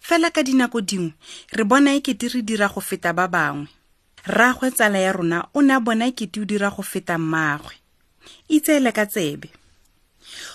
fela ka dinako dingwe re bona e kete re dira go feta ba bangwe rraagwe tsala ya rona o ne a bona e kete o dira go feta mmaagwe itseele ka tsebe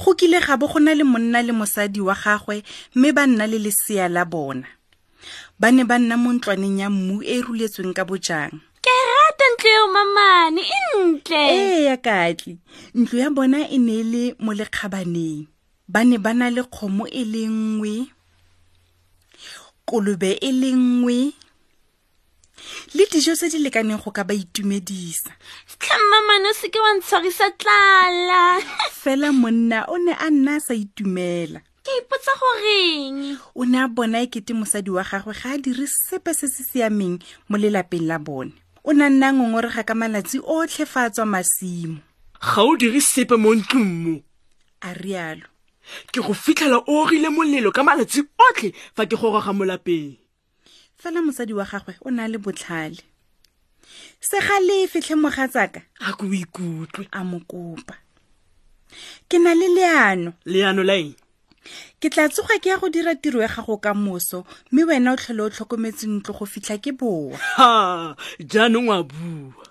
go kile ga bo go na le monna le mosadi wa gagwe mme ba nna le lesea la bona ba ne ba nna mo ntlwaneng ya mmu e e ruletsweng ka bojang ke rata ntlo eo mamane e ntle ee ya katli ntlo ya bona e ne e le mo lekgabaneng ba ne ba na le kgomo e le nngwe kolobe e le nngwe le dijo tse di lekaneng go ka ba itumedisa tlhammamane o seke wa ntshwarisa tlala fela monna o ne a nna a sa itumela ke ipotsa goreng o ne a bona e kete mosadi wa gagwe ga a dire sepe se se siameng mo lelapeng la bone o ne a nna ngongorega ka malatsi otlhe fa a tswa masimo ga o dire sepe mo ntlong mo a rialo ke go fitlhela o ogile molelo ka malatsi otlhe fa ke goroga mo lapeng fela mosadi wa gagwe o na le botlhale se ga le fitlhe mogatsaka a ko o ikutlwe a mo kopa ke na le leano leano la eng ke tla tsoga ke ya go dira tiro ya gago ka moso mme wena o tlhole o tlhokometse ntlo go fitlha ke boa jaanong wa bua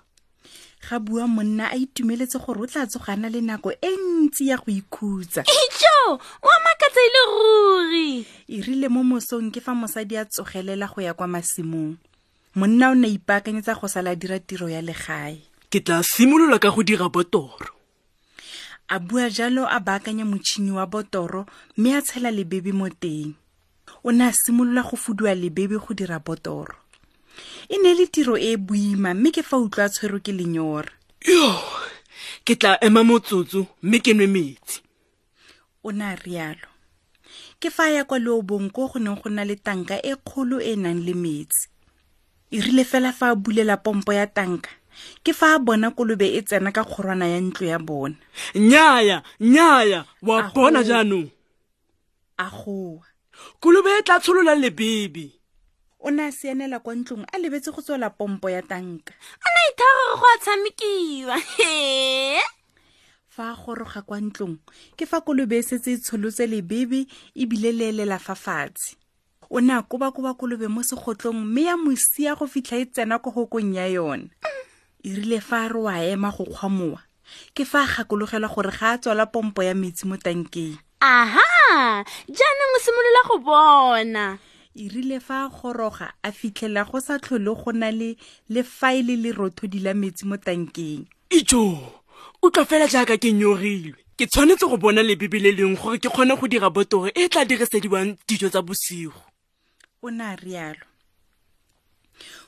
ga bua monna a itumeletse gore o tla tsogana le nako e ntsi ya go ikhutsa ejo wa makatsa e le ruri e rile mo mosong ke fa mosadi a tsogelela go ya kwa masimong monna o ne a ipaakanyetsa go sala dira tiro ya legae ke tla simolola ka go dira botoro a bua jalo a baakanya motšhini wa botoro mme a tshela lebebe mo teng o ne a simolola go fuduwa lebebe go dira botoro e ne e le tiro e e boima mme ke fa utlwa a tshwerwe ke lenyora yo ke tla ema motsotso mme ke nwe metsi o ne a rialo ke fa ya kwa leobong ko go neng go na le tanka e kgolo e e nang le metsi e rile fela fa a bulela pompo ya tanka ke fa a bona kolobe e tsena ka kgorwana ya ntlo ya bona nnyaya nnyaya wa bona jaanong a goa kolobe e tla tsholola lebebe o ne a sianela kwa ntlong a lebetse go tswela pompo ya tanka a na itha gore go a tshamekiwa fa a goroga kwa ntlong ke fa kolobe e setse e tsholotse lebebe ebile le elela fa fatshe o ne a kobakoba kolobe mo segotlong mme ya mosia go fitlha e tsena ko gokong ya yone e rile fa a re wa ema go kgwamowa ke fa a gakologelwa gore ga a tswala pompo ya metsi mo tankeng aha jaanong o simolola go bona e rile fa a goroga a fitlhela go sa tlhole go na le le faele le rothodi la metsi mo tankeng ijo o tlo fela jaaka ke nyorilwe ke tshwanetse go bona lebebe le leng gore ke kgone go dira botoro e e tla dirisediwang dijo tsa bosigo o ne a rialo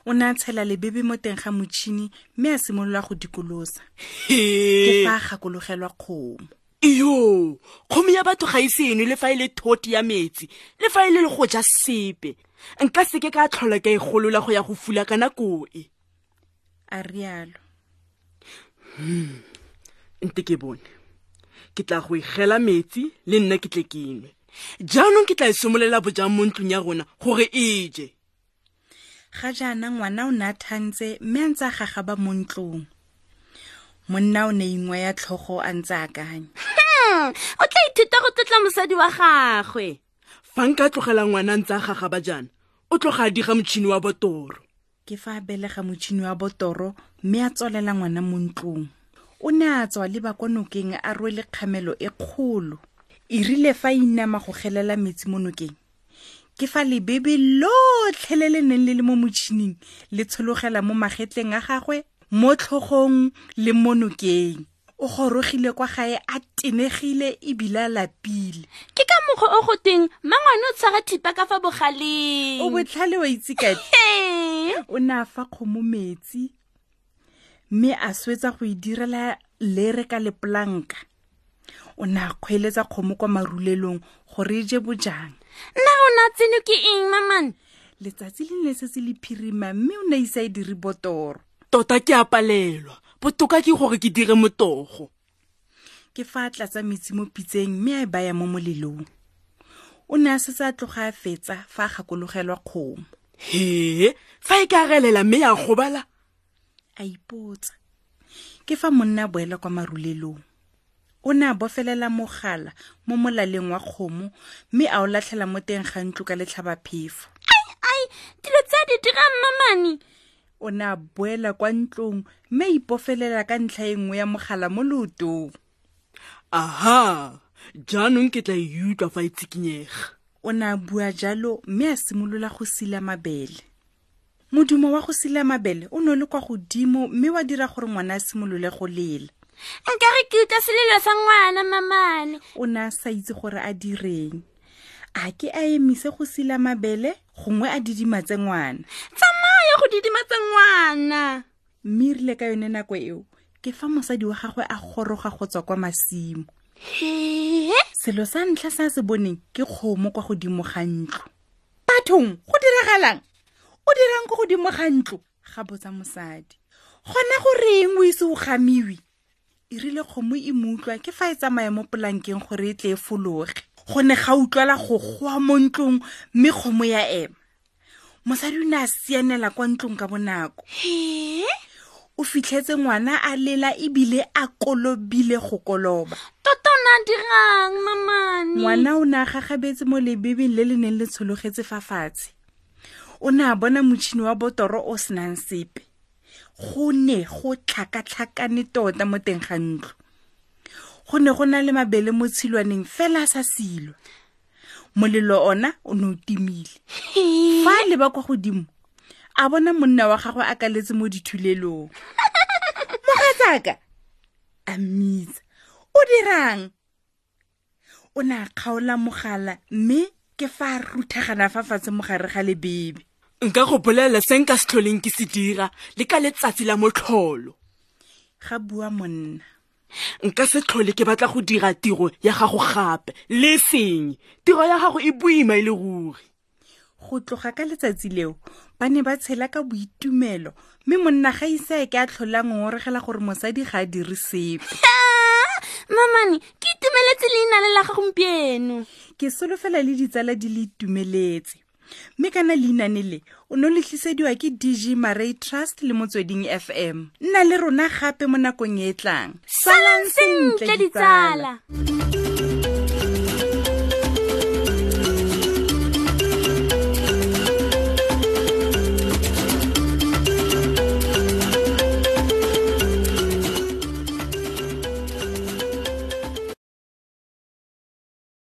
o ne a tshela lebebe mo teng ga motšhini mme a simolola go dikolosa ke fa a gakologelwa kgomo iyo kgomo ya batho ga e se enwe le fa e le thoti ya metsi le fa e le le go ja sepe nka seke ka tlhola ka e golola go ya go fula ka nako e a rialo hmm. nte ke bone ke tla go igela e metsi le nna ke tle ke inwe jaanong ke tla e somolela bojang mo ntlong ya rona gore e je ga jaana ngwana o ne a thantse mme a ntse a gagaba mo ntlong monna o ne ingwe ya tlhogo a ntse akanya hmm, o tla ithuta go tlotla mosadi wa gagwe fa nka tlogela ngwana a ntse a gagaba jaana o tloga a diga motšhini wa botoro ke fa a belega motšhini wa botoro mme a tswalela ngwana mo ntlong o ne a tswa le ba kwa nokeng a rwele kgamelo e kgolo e rile fa inama go gelela metsi mo nokeng ke fa lebebe lotlhe le le neng le le mo motšhining le tshologela mo magetleng a gagwe mo tlhogong le mo nokeng o gorogile kwa gae a tenegile ebile a lapile ke ka mokgwa o go teng mangwane o tshwara thipa ka fa bogaleng o botlhale wa itse kate o ne a fa kgomo metsi mme a swetsa go e direla lere ka lepolanka o ne a kgweeletsa kgomo kwa marulelong gore e je bojang nna o ne a tseno ke eng mamane letsatsi le ne le setse le phirima mme o ne a isa e dire botoro tota ke a palelwa botoka ke gore ke dire motogo ke fa a tlatsa metsi mo pitseng mme a e baya mo molelong o ne a setse a tloga a fetsa fa a gakologelwa kgomo hee fa e ka relela mme ya gobala a ipotsa ke fa monna boela kwa marulelong o ne a bofelela mogala mo molaleng wa kgomo mme a o latlhela mo teng ga ntlo ka letlhabaphefo ai dilo tse a di dirang mamane o ne a boela kwa ntlong mme a ipofelela ka ntlha e nngwe ya mogala mo leotong aha jaanong ke tla e utlwa fa e tsikinyega o ne a bua jalo mme a simolola go sila mabele modumo wa go sila mabele o ne le kwa godimo mme wa dira gore ngwana a simolole go lela nka re ke utlwa selelo sa ngwana mamane o ne a sa itse gore a direng a ke a emise go sila mabele gongwe a didimatse ngwana tsamaya go didimatse ngwana mme e rile ka yone nako eo ke fa mosadi wa gagwe a goroga go tswa kwa masimo selo sa ntlha sa se boneng ke kgomo kwa godimo ga ntlo bathong go diragalang o dirang ko godimo ga ntlo ga botsa mosadi gona go reng o ise o gamiwe e rile kgomo e mo utlwa ke fa e tsamaye mo polankeng gore e tle e fologe go ne ga utlwala go goa mo ntlong mme kgomo ya ema mosadi o ne a sianela kwa ntlong ka bonako o fitlhetse ngwana a lela ebile a kolobile go koloba tota o ne a dirang mamane ngwana o ne a gagabetse mo lebebeng le le neng le tshologetse fa fatshe o ne a bona motšhini wa botoro o senang sepe go ne go tlhakatlhakane tota mo teng ga ntlo go ne go na le mabele mo tshilwaneng fela a sa silwa molelo ona o ne o timile fa a leba kwa godimo a bona monna wa gagwe a kaletse mo dithulelong mogatsaka a mmitsa o dirang o ne a kgaola mogala mme ke fa a ruthagana fa fatshe mogare ga lebebe nka go bolelela se nka se tlholeng ke se dira le ka letsatsi la motlholo ga bua monna nka se tlhole ke batla go dira tiro ya gago gape le seng tiro ya gago e boima e le ruri go tloga ka letsatsi leo ba ne ba tshela ka boitumelo mme monna ga ise a ke a tlholang ngoregela gore mosadi ga a dire sepe mamane ke itumeletse leina le la ga gompieno ke solofela le ditsala di le itumeletse mme kana leinane le o ne o letlisediwa ke dg maray trust le motsweding fm nna le rona gape mo nakong e e tlang salang sentle ditsala